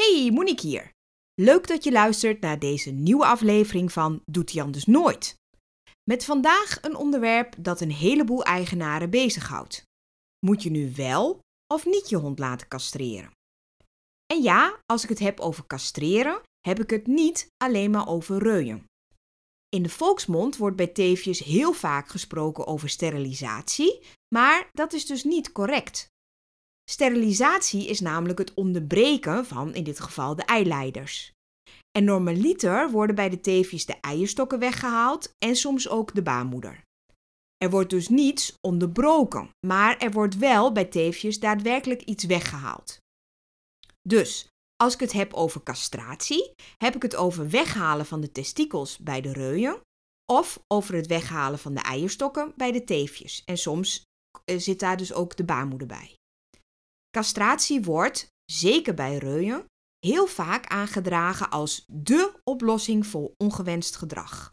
Hey, Monique hier. Leuk dat je luistert naar deze nieuwe aflevering van Doet Jan dus nooit. Met vandaag een onderwerp dat een heleboel eigenaren bezighoudt. Moet je nu wel of niet je hond laten castreren? En ja, als ik het heb over castreren, heb ik het niet alleen maar over reuien. In de volksmond wordt bij teefjes heel vaak gesproken over sterilisatie, maar dat is dus niet correct. Sterilisatie is namelijk het onderbreken van, in dit geval, de eileiders. En normaliter worden bij de teefjes de eierstokken weggehaald en soms ook de baarmoeder. Er wordt dus niets onderbroken, maar er wordt wel bij teefjes daadwerkelijk iets weggehaald. Dus als ik het heb over castratie, heb ik het over weghalen van de testikels bij de reuien of over het weghalen van de eierstokken bij de teefjes. En soms eh, zit daar dus ook de baarmoeder bij. Castratie wordt, zeker bij reuien, heel vaak aangedragen als dé oplossing voor ongewenst gedrag.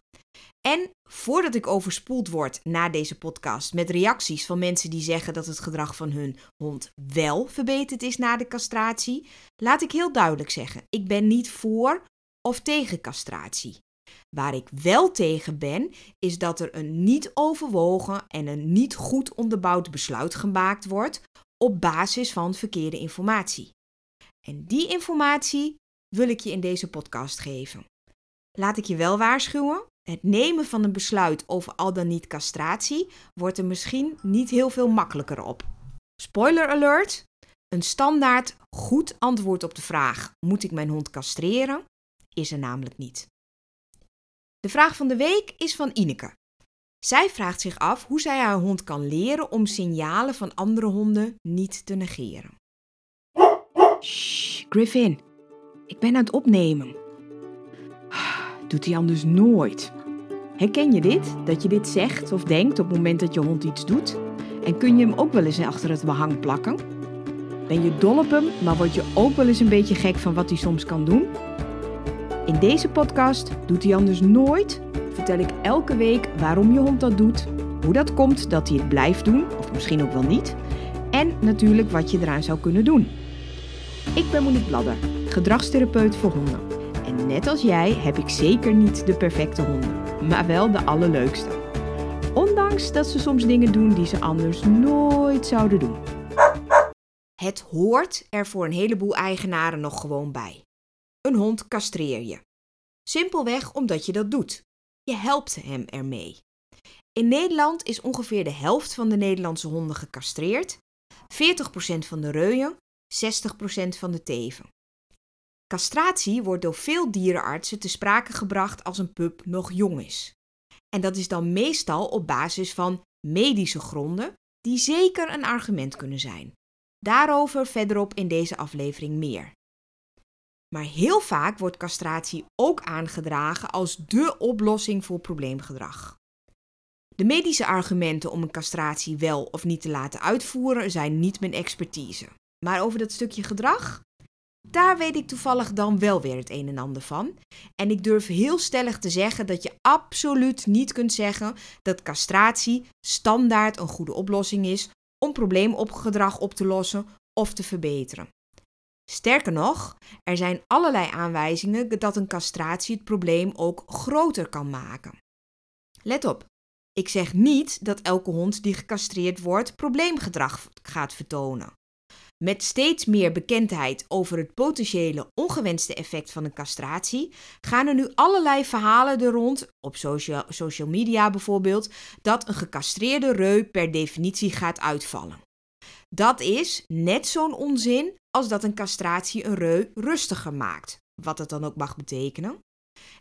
En voordat ik overspoeld word na deze podcast met reacties van mensen die zeggen dat het gedrag van hun hond wel verbeterd is na de castratie, laat ik heel duidelijk zeggen: ik ben niet voor of tegen castratie. Waar ik wel tegen ben, is dat er een niet overwogen en een niet goed onderbouwd besluit gemaakt wordt op basis van verkeerde informatie. En die informatie wil ik je in deze podcast geven. Laat ik je wel waarschuwen: het nemen van een besluit over al dan niet castratie wordt er misschien niet heel veel makkelijker op. Spoiler alert: een standaard goed antwoord op de vraag: moet ik mijn hond castreren? is er namelijk niet. De vraag van de week is van Ineke. Zij vraagt zich af hoe zij haar hond kan leren om signalen van andere honden niet te negeren. Shh, Griffin, ik ben aan het opnemen. Doet hij anders nooit. Herken je dit? Dat je dit zegt of denkt op het moment dat je hond iets doet? En kun je hem ook wel eens achter het behang plakken? Ben je dol op hem, maar word je ook wel eens een beetje gek van wat hij soms kan doen? In deze podcast doet hij anders nooit vertel ik elke week waarom je hond dat doet, hoe dat komt dat hij het blijft doen, of misschien ook wel niet, en natuurlijk wat je eraan zou kunnen doen. Ik ben Monique Bladder, gedragstherapeut voor honden. En net als jij heb ik zeker niet de perfecte honden, maar wel de allerleukste. Ondanks dat ze soms dingen doen die ze anders nooit zouden doen. Het hoort er voor een heleboel eigenaren nog gewoon bij. Een hond castreer je. Simpelweg omdat je dat doet. Je helpt hem ermee. In Nederland is ongeveer de helft van de Nederlandse honden gecastreerd, 40% van de reuien, 60% van de teven. Castratie wordt door veel dierenartsen te sprake gebracht als een pup nog jong is. En dat is dan meestal op basis van medische gronden, die zeker een argument kunnen zijn. Daarover verderop in deze aflevering meer. Maar heel vaak wordt castratie ook aangedragen als dé oplossing voor probleemgedrag. De medische argumenten om een castratie wel of niet te laten uitvoeren zijn niet mijn expertise. Maar over dat stukje gedrag, daar weet ik toevallig dan wel weer het een en ander van. En ik durf heel stellig te zeggen dat je absoluut niet kunt zeggen dat castratie standaard een goede oplossing is om probleemopgedrag op te lossen of te verbeteren. Sterker nog, er zijn allerlei aanwijzingen dat een castratie het probleem ook groter kan maken. Let op, ik zeg niet dat elke hond die gecastreerd wordt probleemgedrag gaat vertonen. Met steeds meer bekendheid over het potentiële ongewenste effect van een castratie, gaan er nu allerlei verhalen er rond, op social, media bijvoorbeeld, dat een gecastreerde reu per definitie gaat uitvallen. Dat is net zo'n onzin als dat een castratie een reu rustiger maakt, wat het dan ook mag betekenen.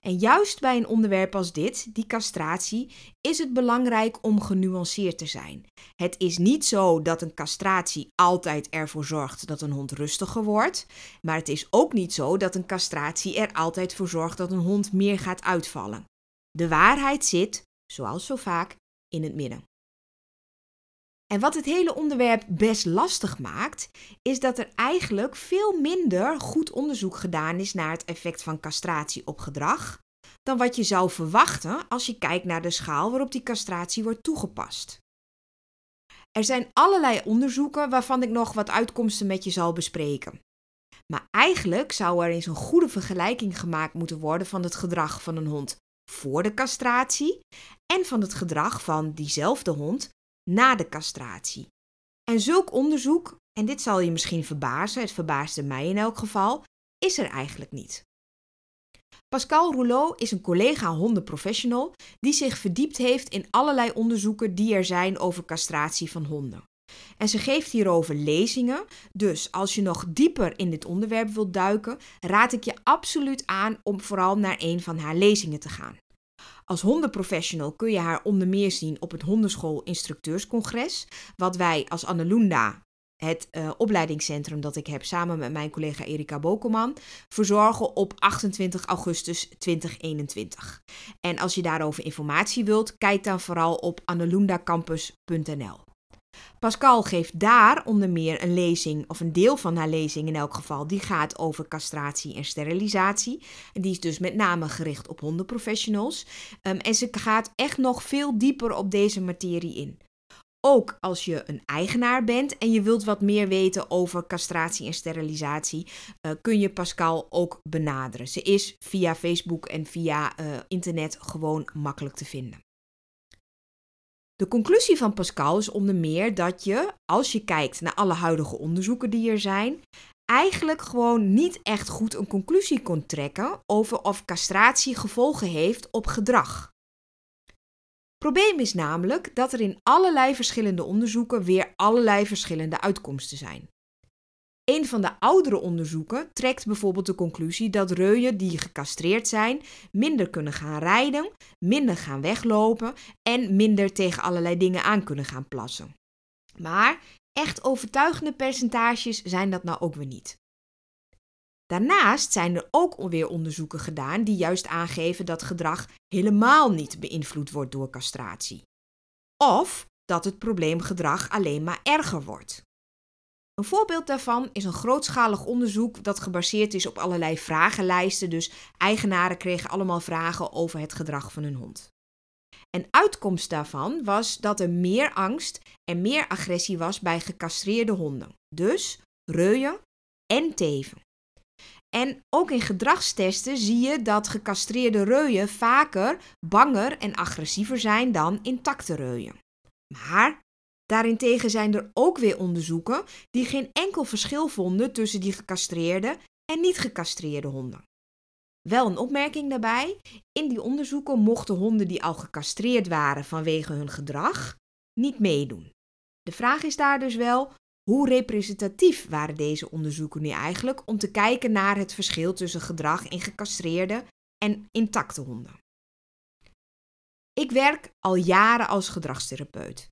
En juist bij een onderwerp als dit, die castratie, is het belangrijk om genuanceerd te zijn. Het is niet zo dat een castratie altijd ervoor zorgt dat een hond rustiger wordt, maar het is ook niet zo dat een castratie er altijd voor zorgt dat een hond meer gaat uitvallen. De waarheid zit, zoals zo vaak, in het midden. En wat het hele onderwerp best lastig maakt, is dat er eigenlijk veel minder goed onderzoek gedaan is naar het effect van castratie op gedrag dan wat je zou verwachten als je kijkt naar de schaal waarop die castratie wordt toegepast. Er zijn allerlei onderzoeken waarvan ik nog wat uitkomsten met je zal bespreken. Maar eigenlijk zou er eens een goede vergelijking gemaakt moeten worden van het gedrag van een hond voor de castratie en van het gedrag van diezelfde hond na de castratie. En zulk onderzoek, en dit zal je misschien verbazen, het verbaasde mij in elk geval, is er eigenlijk niet. Pascal Rouleau is een collega hondenprofessional die zich verdiept heeft in allerlei onderzoeken die er zijn over castratie van honden. En ze geeft hierover lezingen, dus als je nog dieper in dit onderwerp wilt duiken, raad ik je absoluut aan om vooral naar een van haar lezingen te gaan. Als hondenprofessional kun je haar onder meer zien op het Hondenschool Instructeurscongres, wat wij als Annelunda, het uh, opleidingscentrum dat ik heb samen met mijn collega Erika Bokelman, verzorgen op 28 augustus 2021. En als je daarover informatie wilt, kijk dan vooral op annelundacampus.nl. Pascal geeft daar onder meer een lezing, of een deel van haar lezing in elk geval, die gaat over castratie en sterilisatie. En die is dus met name gericht op hondenprofessionals. Um, en ze gaat echt nog veel dieper op deze materie in. Ook als je een eigenaar bent en je wilt wat meer weten over castratie en sterilisatie, uh, kun je Pascal ook benaderen. Ze is via Facebook en via uh, internet gewoon makkelijk te vinden. De conclusie van Pascal is onder meer dat je, als je kijkt naar alle huidige onderzoeken die er zijn, eigenlijk gewoon niet echt goed een conclusie kon trekken over of castratie gevolgen heeft op gedrag. Probleem is namelijk dat er in allerlei verschillende onderzoeken weer allerlei verschillende uitkomsten zijn. Een van de oudere onderzoeken trekt bijvoorbeeld de conclusie dat reuien die gecastreerd zijn minder kunnen gaan rijden, minder gaan weglopen en minder tegen allerlei dingen aan kunnen gaan plassen. Maar echt overtuigende percentages zijn dat nou ook weer niet. Daarnaast zijn er ook alweer onderzoeken gedaan die juist aangeven dat gedrag helemaal niet beïnvloed wordt door castratie. Of dat het probleemgedrag alleen maar erger wordt. Een voorbeeld daarvan is een grootschalig onderzoek dat gebaseerd is op allerlei vragenlijsten. Dus eigenaren kregen allemaal vragen over het gedrag van hun hond. En uitkomst daarvan was dat er meer angst en meer agressie was bij gecastreerde honden. Dus reuien en teven. En ook in gedragstesten zie je dat gecastreerde reuien vaker banger en agressiever zijn dan intacte reuien. Maar Daarentegen zijn er ook weer onderzoeken die geen enkel verschil vonden tussen die gecastreerde en niet gecastreerde honden. Wel een opmerking daarbij: in die onderzoeken mochten honden die al gecastreerd waren vanwege hun gedrag niet meedoen. De vraag is daar dus wel: hoe representatief waren deze onderzoeken nu eigenlijk om te kijken naar het verschil tussen gedrag in gecastreerde en intacte honden? Ik werk al jaren als gedragstherapeut.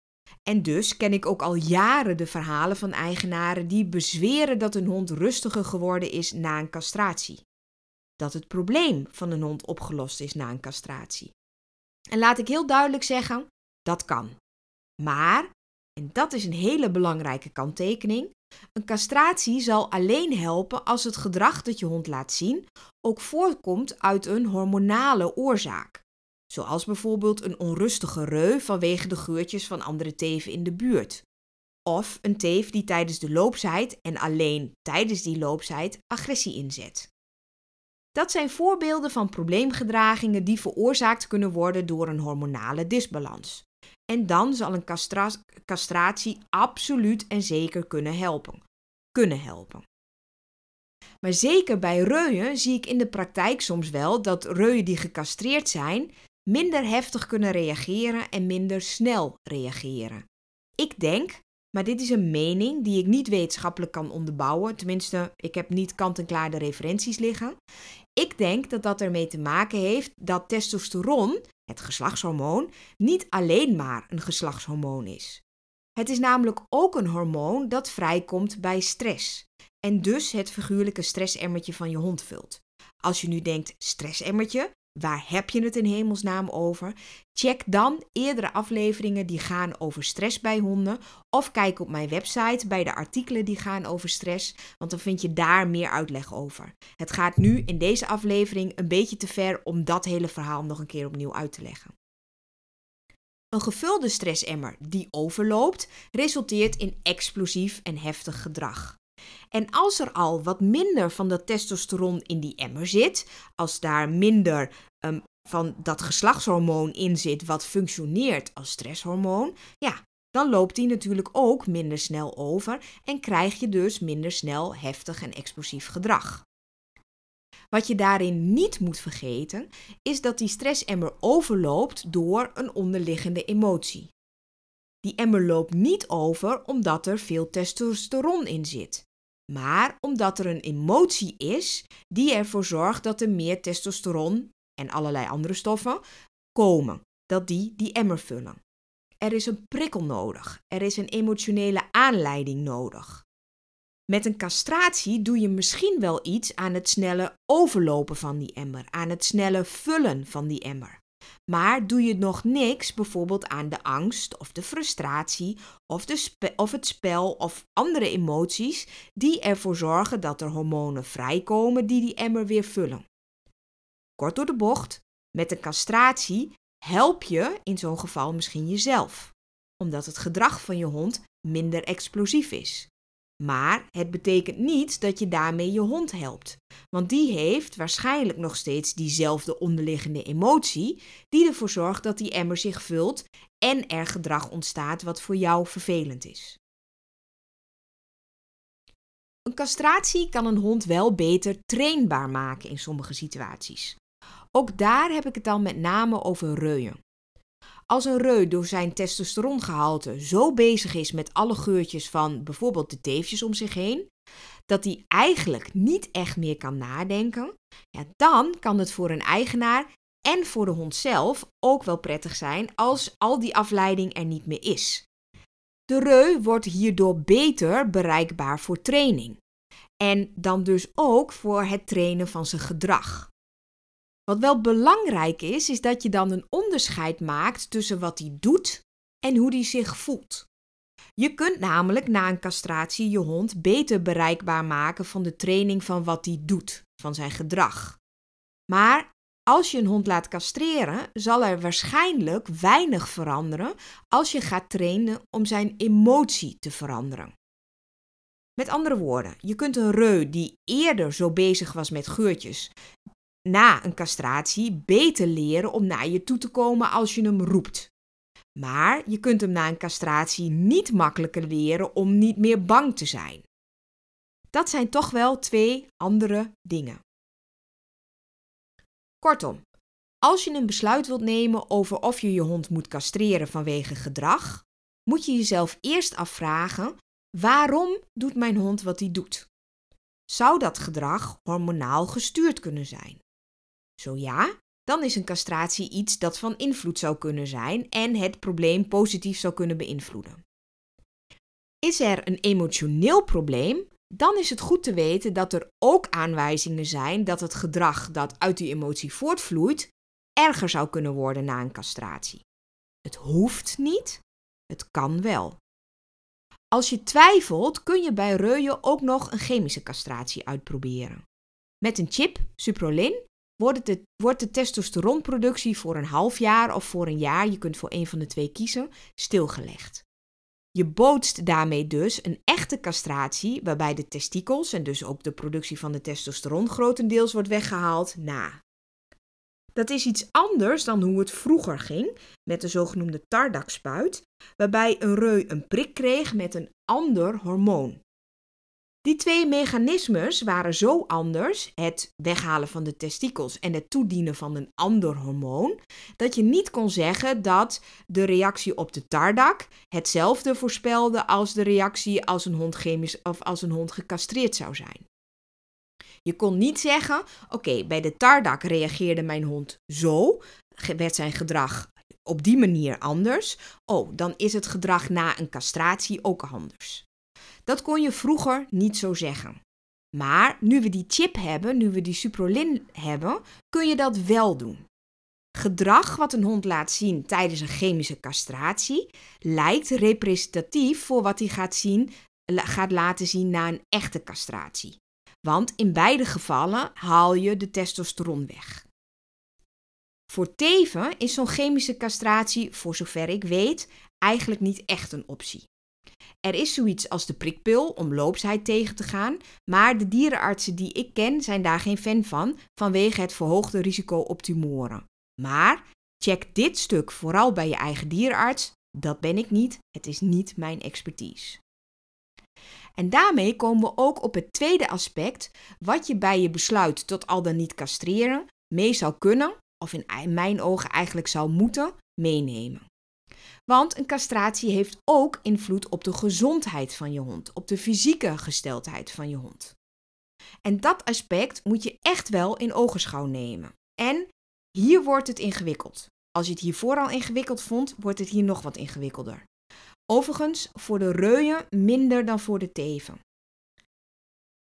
En dus ken ik ook al jaren de verhalen van eigenaren die bezweren dat een hond rustiger geworden is na een castratie. Dat het probleem van een hond opgelost is na een castratie. En laat ik heel duidelijk zeggen, dat kan. Maar, en dat is een hele belangrijke kanttekening, een castratie zal alleen helpen als het gedrag dat je hond laat zien ook voortkomt uit een hormonale oorzaak. Zoals bijvoorbeeld een onrustige reu vanwege de geurtjes van andere teven in de buurt. Of een teef die tijdens de loopsheid en alleen tijdens die loopsheid agressie inzet. Dat zijn voorbeelden van probleemgedragingen die veroorzaakt kunnen worden door een hormonale disbalans. En dan zal een castratie absoluut en zeker kunnen helpen. Kunnen helpen. Maar zeker bij reuien zie ik in de praktijk soms wel dat reuien die gecastreerd zijn minder heftig kunnen reageren en minder snel reageren. Ik denk, maar dit is een mening die ik niet wetenschappelijk kan onderbouwen, tenminste, ik heb niet kant-en-klaar de referenties liggen. Ik denk dat dat ermee te maken heeft dat testosteron, het geslachtshormoon, niet alleen maar een geslachtshormoon is. Het is namelijk ook een hormoon dat vrijkomt bij stress en dus het figuurlijke stressemmertje van je hond vult. Als je nu denkt stressemmertje, Waar heb je het in hemelsnaam over? Check dan eerdere afleveringen die gaan over stress bij honden. Of kijk op mijn website bij de artikelen die gaan over stress, want dan vind je daar meer uitleg over. Het gaat nu in deze aflevering een beetje te ver om dat hele verhaal nog een keer opnieuw uit te leggen. Een gevulde stressemmer die overloopt, resulteert in explosief en heftig gedrag. En als er al wat minder van dat testosteron in die emmer zit, als daar minder um, van dat geslachtshormoon in zit wat functioneert als stresshormoon, ja, dan loopt die natuurlijk ook minder snel over en krijg je dus minder snel heftig en explosief gedrag. Wat je daarin niet moet vergeten, is dat die stressemmer overloopt door een onderliggende emotie. Die emmer loopt niet over omdat er veel testosteron in zit, maar omdat er een emotie is die ervoor zorgt dat er meer testosteron en allerlei andere stoffen komen, dat die die emmer vullen. Er is een prikkel nodig, er is een emotionele aanleiding nodig. Met een castratie doe je misschien wel iets aan het snelle overlopen van die emmer, aan het snelle vullen van die emmer. Maar doe je nog niks bijvoorbeeld aan de angst of de frustratie of, de of het spel of andere emoties die ervoor zorgen dat er hormonen vrijkomen die die emmer weer vullen. Kort door de bocht, met een castratie help je in zo'n geval misschien jezelf, omdat het gedrag van je hond minder explosief is. Maar het betekent niet dat je daarmee je hond helpt, want die heeft waarschijnlijk nog steeds diezelfde onderliggende emotie die ervoor zorgt dat die emmer zich vult en er gedrag ontstaat wat voor jou vervelend is. Een castratie kan een hond wel beter trainbaar maken in sommige situaties. Ook daar heb ik het dan met name over reuien. Als een reu door zijn testosterongehalte zo bezig is met alle geurtjes van bijvoorbeeld de teefjes om zich heen, dat hij eigenlijk niet echt meer kan nadenken, ja, dan kan het voor een eigenaar en voor de hond zelf ook wel prettig zijn als al die afleiding er niet meer is. De reu wordt hierdoor beter bereikbaar voor training. En dan dus ook voor het trainen van zijn gedrag. Wat wel belangrijk is, is dat je dan een onderscheid maakt tussen wat hij doet en hoe hij zich voelt. Je kunt namelijk na een castratie je hond beter bereikbaar maken van de training van wat hij doet, van zijn gedrag. Maar als je een hond laat castreren, zal er waarschijnlijk weinig veranderen als je gaat trainen om zijn emotie te veranderen. Met andere woorden, je kunt een reu die eerder zo bezig was met geurtjes, na een castratie beter leren om naar je toe te komen als je hem roept. Maar je kunt hem na een castratie niet makkelijker leren om niet meer bang te zijn. Dat zijn toch wel twee andere dingen. Kortom, als je een besluit wilt nemen over of je je hond moet castreren vanwege gedrag, moet je jezelf eerst afvragen: waarom doet mijn hond wat hij doet? Zou dat gedrag hormonaal gestuurd kunnen zijn? Zo ja, dan is een castratie iets dat van invloed zou kunnen zijn en het probleem positief zou kunnen beïnvloeden. Is er een emotioneel probleem, dan is het goed te weten dat er ook aanwijzingen zijn dat het gedrag dat uit die emotie voortvloeit erger zou kunnen worden na een castratie. Het hoeft niet, het kan wel. Als je twijfelt, kun je bij reuien ook nog een chemische castratie uitproberen. Met een chip, Suprolin, wordt de, wordt de testosteronproductie voor een half jaar of voor een jaar, je kunt voor een van de twee kiezen, stilgelegd. Je bootst daarmee dus een echte castratie, waarbij de testikels en dus ook de productie van de testosteron grotendeels wordt weggehaald, na. Dat is iets anders dan hoe het vroeger ging met de zogenoemde Tardak-spuit, waarbij een reu een prik kreeg met een ander hormoon. Die twee mechanismes waren zo anders, het weghalen van de testikels en het toedienen van een ander hormoon, dat je niet kon zeggen dat de reactie op de tardak hetzelfde voorspelde als de reactie als een hond chemisch of als een hond gecastreerd zou zijn. Je kon niet zeggen: oké, bij de tardak reageerde mijn hond zo, werd zijn gedrag op die manier anders. Oh, dan is het gedrag na een castratie ook anders. Dat kon je vroeger niet zo zeggen. Maar nu we die chip hebben, nu we die Suprolin hebben, kun je dat wel doen. Gedrag wat een hond laat zien tijdens een chemische castratie lijkt representatief voor wat hij gaat, zien, gaat laten zien na een echte castratie. Want in beide gevallen haal je de testosteron weg. Voor teven is zo'n chemische castratie, voor zover ik weet, eigenlijk niet echt een optie. Er is zoiets als de prikpil om loopsheid tegen te gaan, maar de dierenartsen die ik ken zijn daar geen fan van vanwege het verhoogde risico op tumoren. Maar check dit stuk vooral bij je eigen dierenarts. Dat ben ik niet, het is niet mijn expertise. En daarmee komen we ook op het tweede aspect, wat je bij je besluit tot al dan niet castreren mee zou kunnen, of in mijn ogen eigenlijk zou moeten, meenemen. Want een castratie heeft ook invloed op de gezondheid van je hond, op de fysieke gesteldheid van je hond. En dat aspect moet je echt wel in ogenschouw nemen. En hier wordt het ingewikkeld. Als je het hiervoor al ingewikkeld vond, wordt het hier nog wat ingewikkelder. Overigens voor de reuien minder dan voor de teven.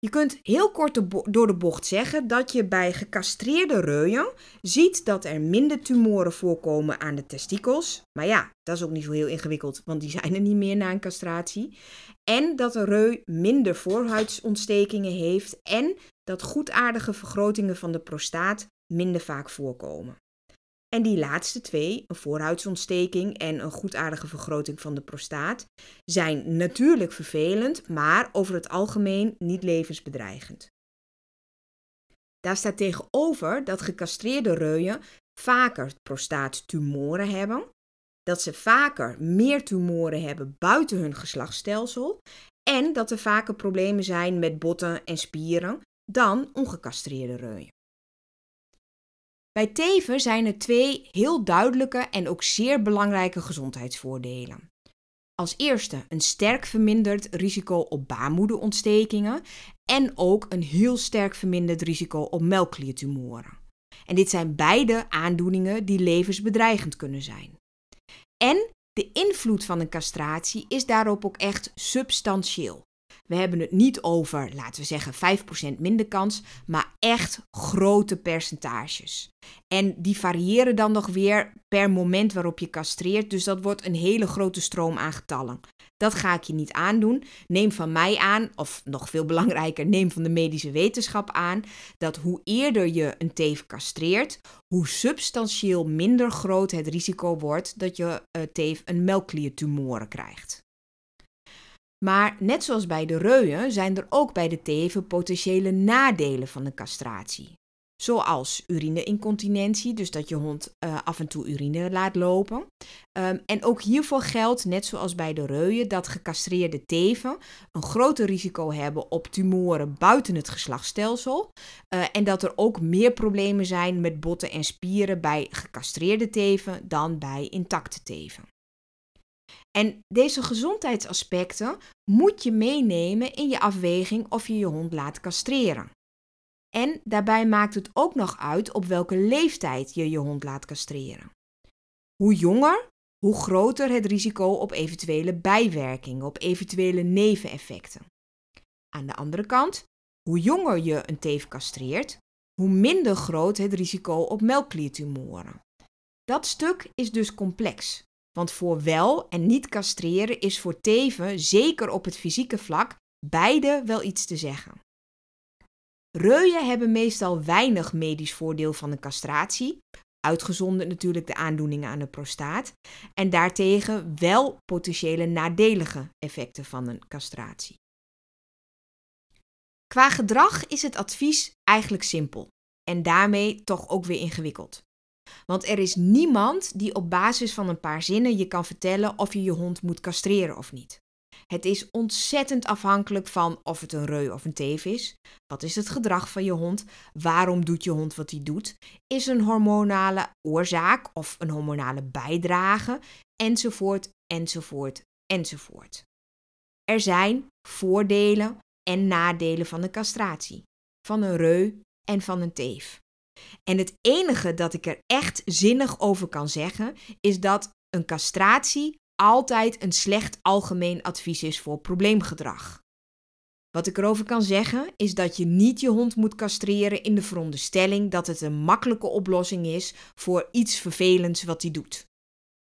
Je kunt heel kort door de bocht zeggen dat je bij gecastreerde reuien ziet dat er minder tumoren voorkomen aan de testikels. Maar ja, dat is ook niet zo heel ingewikkeld, want die zijn er niet meer na een castratie. En dat de reu minder voorhuidsontstekingen heeft en dat goedaardige vergrotingen van de prostaat minder vaak voorkomen. En die laatste twee, een voorhuidsontsteking en een goedaardige vergroting van de prostaat, zijn natuurlijk vervelend, maar over het algemeen niet levensbedreigend. Daar staat tegenover dat gecastreerde reuien vaker prostaattumoren hebben, dat ze vaker meer tumoren hebben buiten hun geslachtsstelsel en dat er vaker problemen zijn met botten en spieren dan ongecastreerde reuien. Bij teven zijn er twee heel duidelijke en ook zeer belangrijke gezondheidsvoordelen. Als eerste een sterk verminderd risico op baarmoederontstekingen en ook een heel sterk verminderd risico op melkkliertumoren. En dit zijn beide aandoeningen die levensbedreigend kunnen zijn. En de invloed van een castratie is daarop ook echt substantieel. We hebben het niet over, laten we zeggen, 5% minder kans, maar echt grote percentages. En die variëren dan nog weer per moment waarop je castreert, dus dat wordt een hele grote stroom aan getallen. Dat ga ik je niet aandoen. Neem van mij aan, of nog veel belangrijker, neem van de medische wetenschap aan, dat hoe eerder je een teef castreert, hoe substantieel minder groot het risico wordt dat je uh, teef een melkkliertumoren krijgt. Maar net zoals bij de reuien zijn er ook bij de teven potentiële nadelen van de castratie. Zoals urineincontinentie, dus dat je hond uh, af en toe urine laat lopen. Um, en ook hiervoor geldt, net zoals bij de reuien, dat gecastreerde teven een groter risico hebben op tumoren buiten het geslachtsstelsel. Uh, en dat er ook meer problemen zijn met botten en spieren bij gecastreerde teven dan bij intacte teven. En deze gezondheidsaspecten moet je meenemen in je afweging of je je hond laat castreren. En daarbij maakt het ook nog uit op welke leeftijd je je hond laat castreren. Hoe jonger, hoe groter het risico op eventuele bijwerkingen, op eventuele neveneffecten. Aan de andere kant, hoe jonger je een teef castreert, hoe minder groot het risico op melkkliertumoren. Dat stuk is dus complex. Want voor wel en niet castreren is voor teven, zeker op het fysieke vlak, beide wel iets te zeggen. Reuien hebben meestal weinig medisch voordeel van een castratie, uitgezonderd natuurlijk de aandoeningen aan de prostaat, en daartegen wel potentiële nadelige effecten van een castratie. Qua gedrag is het advies eigenlijk simpel en daarmee toch ook weer ingewikkeld. Want er is niemand die op basis van een paar zinnen je kan vertellen of je je hond moet castreren of niet. Het is ontzettend afhankelijk van of het een reu of een teef is. Wat is het gedrag van je hond? Waarom doet je hond wat hij doet? Is een hormonale oorzaak of een hormonale bijdrage? Enzovoort, enzovoort, enzovoort. Er zijn voordelen en nadelen van de castratie, van een reu en van een teef. En het enige dat ik er echt zinnig over kan zeggen, is dat een castratie altijd een slecht algemeen advies is voor probleemgedrag. Wat ik erover kan zeggen is dat je niet je hond moet castreren in de veronderstelling dat het een makkelijke oplossing is voor iets vervelends wat hij doet.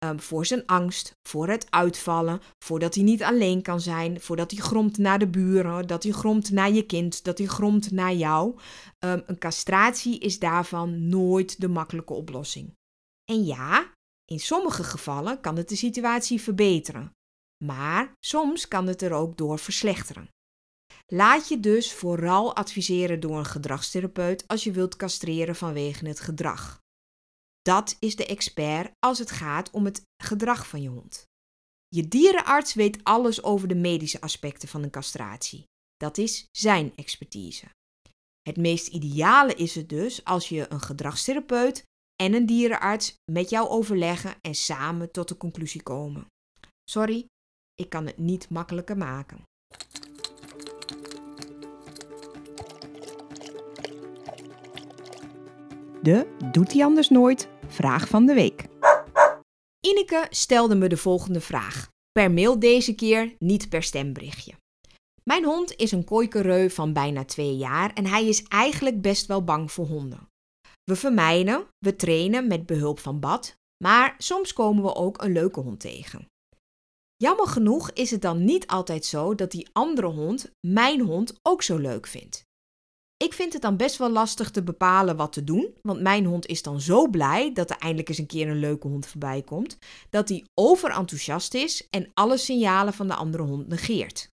Ehm, voor zijn angst, voor het uitvallen, voordat hij niet alleen kan zijn, voordat hij gromt naar de buren, dat hij gromt naar je kind, dat hij gromt naar jou. Um, een castratie is daarvan nooit de makkelijke oplossing. En ja, in sommige gevallen kan het de situatie verbeteren. maar soms kan het er ook door verslechteren. Laat je dus vooral adviseren door een gedragstherapeut als je wilt castreren vanwege het gedrag. Dat is de expert als het gaat om het gedrag van je hond. Je dierenarts weet alles over de medische aspecten van een castratie. Dat is zijn expertise. Het meest ideale is het dus als je een gedragstherapeut en een dierenarts met jou overleggen en samen tot de conclusie komen. Sorry, ik kan het niet makkelijker maken. De Doet hij anders nooit? Vraag van de week. Ineke stelde me de volgende vraag. Per mail deze keer, niet per stemberichtje. Mijn hond is een kooikereu van bijna twee jaar en hij is eigenlijk best wel bang voor honden. We vermijden, we trainen met behulp van bad, maar soms komen we ook een leuke hond tegen. Jammer genoeg is het dan niet altijd zo dat die andere hond mijn hond ook zo leuk vindt. Ik vind het dan best wel lastig te bepalen wat te doen, want mijn hond is dan zo blij dat er eindelijk eens een keer een leuke hond voorbij komt, dat hij overenthousiast is en alle signalen van de andere hond negeert.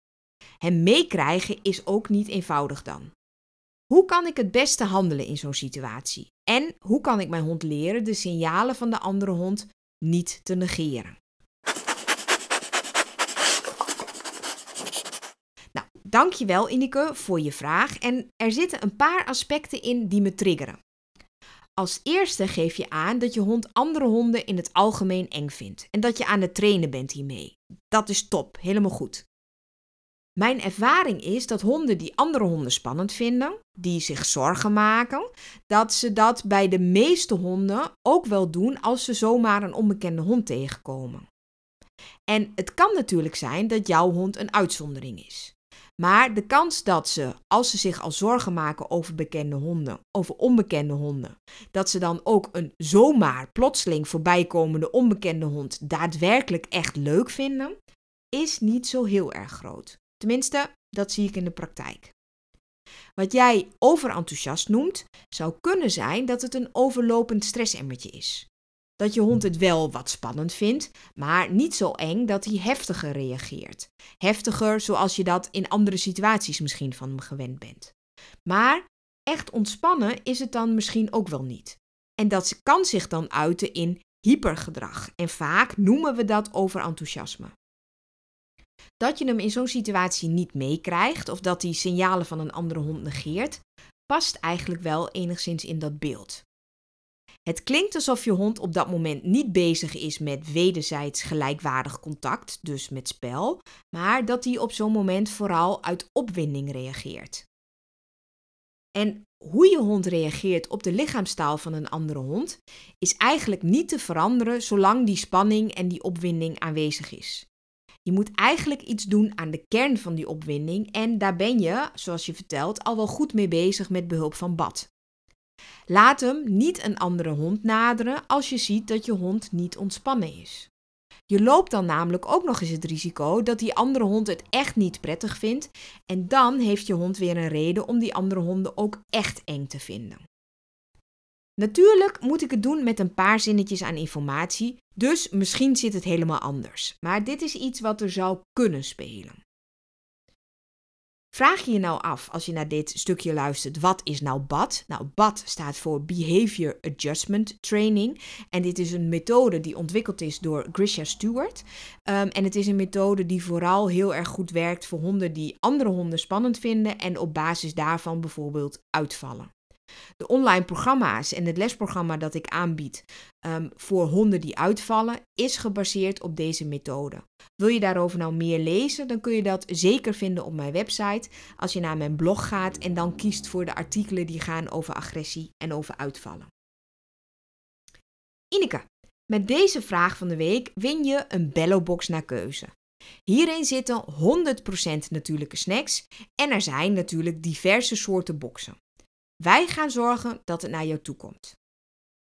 Hem meekrijgen is ook niet eenvoudig dan. Hoe kan ik het beste handelen in zo'n situatie? En hoe kan ik mijn hond leren de signalen van de andere hond niet te negeren? Nou, dankjewel Ineke voor je vraag. En er zitten een paar aspecten in die me triggeren. Als eerste geef je aan dat je hond andere honden in het algemeen eng vindt en dat je aan het trainen bent hiermee. Dat is top, helemaal goed. Mijn ervaring is dat honden die andere honden spannend vinden, die zich zorgen maken, dat ze dat bij de meeste honden ook wel doen als ze zomaar een onbekende hond tegenkomen. En het kan natuurlijk zijn dat jouw hond een uitzondering is. Maar de kans dat ze, als ze zich al zorgen maken over bekende honden, over onbekende honden, dat ze dan ook een zomaar plotseling voorbijkomende onbekende hond daadwerkelijk echt leuk vinden, is niet zo heel erg groot. Tenminste, dat zie ik in de praktijk. Wat jij overenthousiast noemt, zou kunnen zijn dat het een overlopend stressemmertje is. Dat je hond het wel wat spannend vindt, maar niet zo eng dat hij heftiger reageert. Heftiger zoals je dat in andere situaties misschien van hem gewend bent. Maar echt ontspannen is het dan misschien ook wel niet. En dat kan zich dan uiten in hypergedrag. En vaak noemen we dat overenthousiasme. Dat je hem in zo'n situatie niet meekrijgt of dat hij signalen van een andere hond negeert, past eigenlijk wel enigszins in dat beeld. Het klinkt alsof je hond op dat moment niet bezig is met wederzijds gelijkwaardig contact, dus met spel, maar dat hij op zo'n moment vooral uit opwinding reageert. En hoe je hond reageert op de lichaamstaal van een andere hond is eigenlijk niet te veranderen zolang die spanning en die opwinding aanwezig is. Je moet eigenlijk iets doen aan de kern van die opwinding en daar ben je, zoals je vertelt, al wel goed mee bezig met behulp van bad. Laat hem niet een andere hond naderen als je ziet dat je hond niet ontspannen is. Je loopt dan namelijk ook nog eens het risico dat die andere hond het echt niet prettig vindt en dan heeft je hond weer een reden om die andere honden ook echt eng te vinden. Natuurlijk moet ik het doen met een paar zinnetjes aan informatie, dus misschien zit het helemaal anders. Maar dit is iets wat er zou kunnen spelen. Vraag je je nou af, als je naar dit stukje luistert, wat is nou BAD? Nou, BAD staat voor Behavior Adjustment Training. En dit is een methode die ontwikkeld is door Grisha Stewart. Um, en het is een methode die vooral heel erg goed werkt voor honden die andere honden spannend vinden en op basis daarvan bijvoorbeeld uitvallen. De online programma's en het lesprogramma dat ik aanbied um, voor honden die uitvallen, is gebaseerd op deze methode. Wil je daarover nou meer lezen, dan kun je dat zeker vinden op mijn website. Als je naar mijn blog gaat en dan kiest voor de artikelen die gaan over agressie en over uitvallen. Ineke, met deze vraag van de week win je een Bellobox naar keuze. Hierin zitten 100% natuurlijke snacks en er zijn natuurlijk diverse soorten boxen. Wij gaan zorgen dat het naar jou toe komt.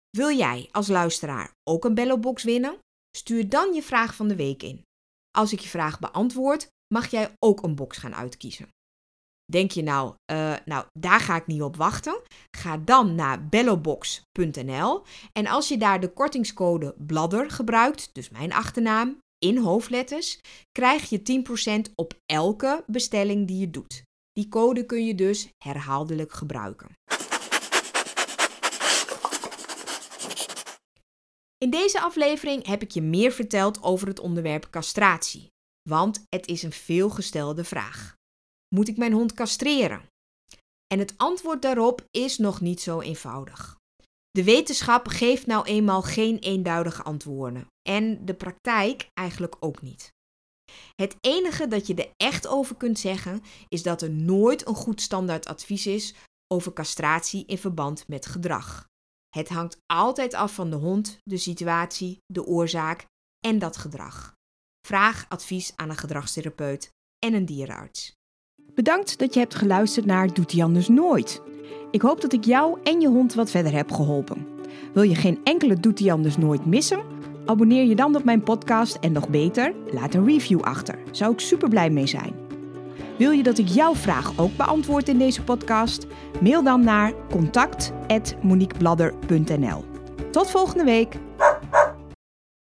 Wil jij als luisteraar ook een Bellobox winnen? Stuur dan je vraag van de week in. Als ik je vraag beantwoord, mag jij ook een box gaan uitkiezen. Denk je nou, uh, nou, daar ga ik niet op wachten? Ga dan naar bellobox.nl en als je daar de kortingscode BLADDER gebruikt, dus mijn achternaam, in hoofdletters, krijg je 10% op elke bestelling die je doet. Die code kun je dus herhaaldelijk gebruiken. In deze aflevering heb ik je meer verteld over het onderwerp castratie, want het is een veelgestelde vraag. Moet ik mijn hond castreren? En het antwoord daarop is nog niet zo eenvoudig. De wetenschap geeft nou eenmaal geen eenduidige antwoorden en de praktijk eigenlijk ook niet. Het enige dat je er echt over kunt zeggen is dat er nooit een goed standaard advies is over castratie in verband met gedrag. Het hangt altijd af van de hond, de situatie, de oorzaak en dat gedrag. Vraag advies aan een gedragstherapeut en een dierenarts. Bedankt dat je hebt geluisterd naar Doet hij anders nooit. Ik hoop dat ik jou en je hond wat verder heb geholpen. Wil je geen enkele Doet hij anders nooit missen? Abonneer je dan op mijn podcast en nog beter, laat een review achter. Zou ik super blij mee zijn. Wil je dat ik jouw vraag ook beantwoord in deze podcast? Mail dan naar contact@moniquebladder.nl. Tot volgende week.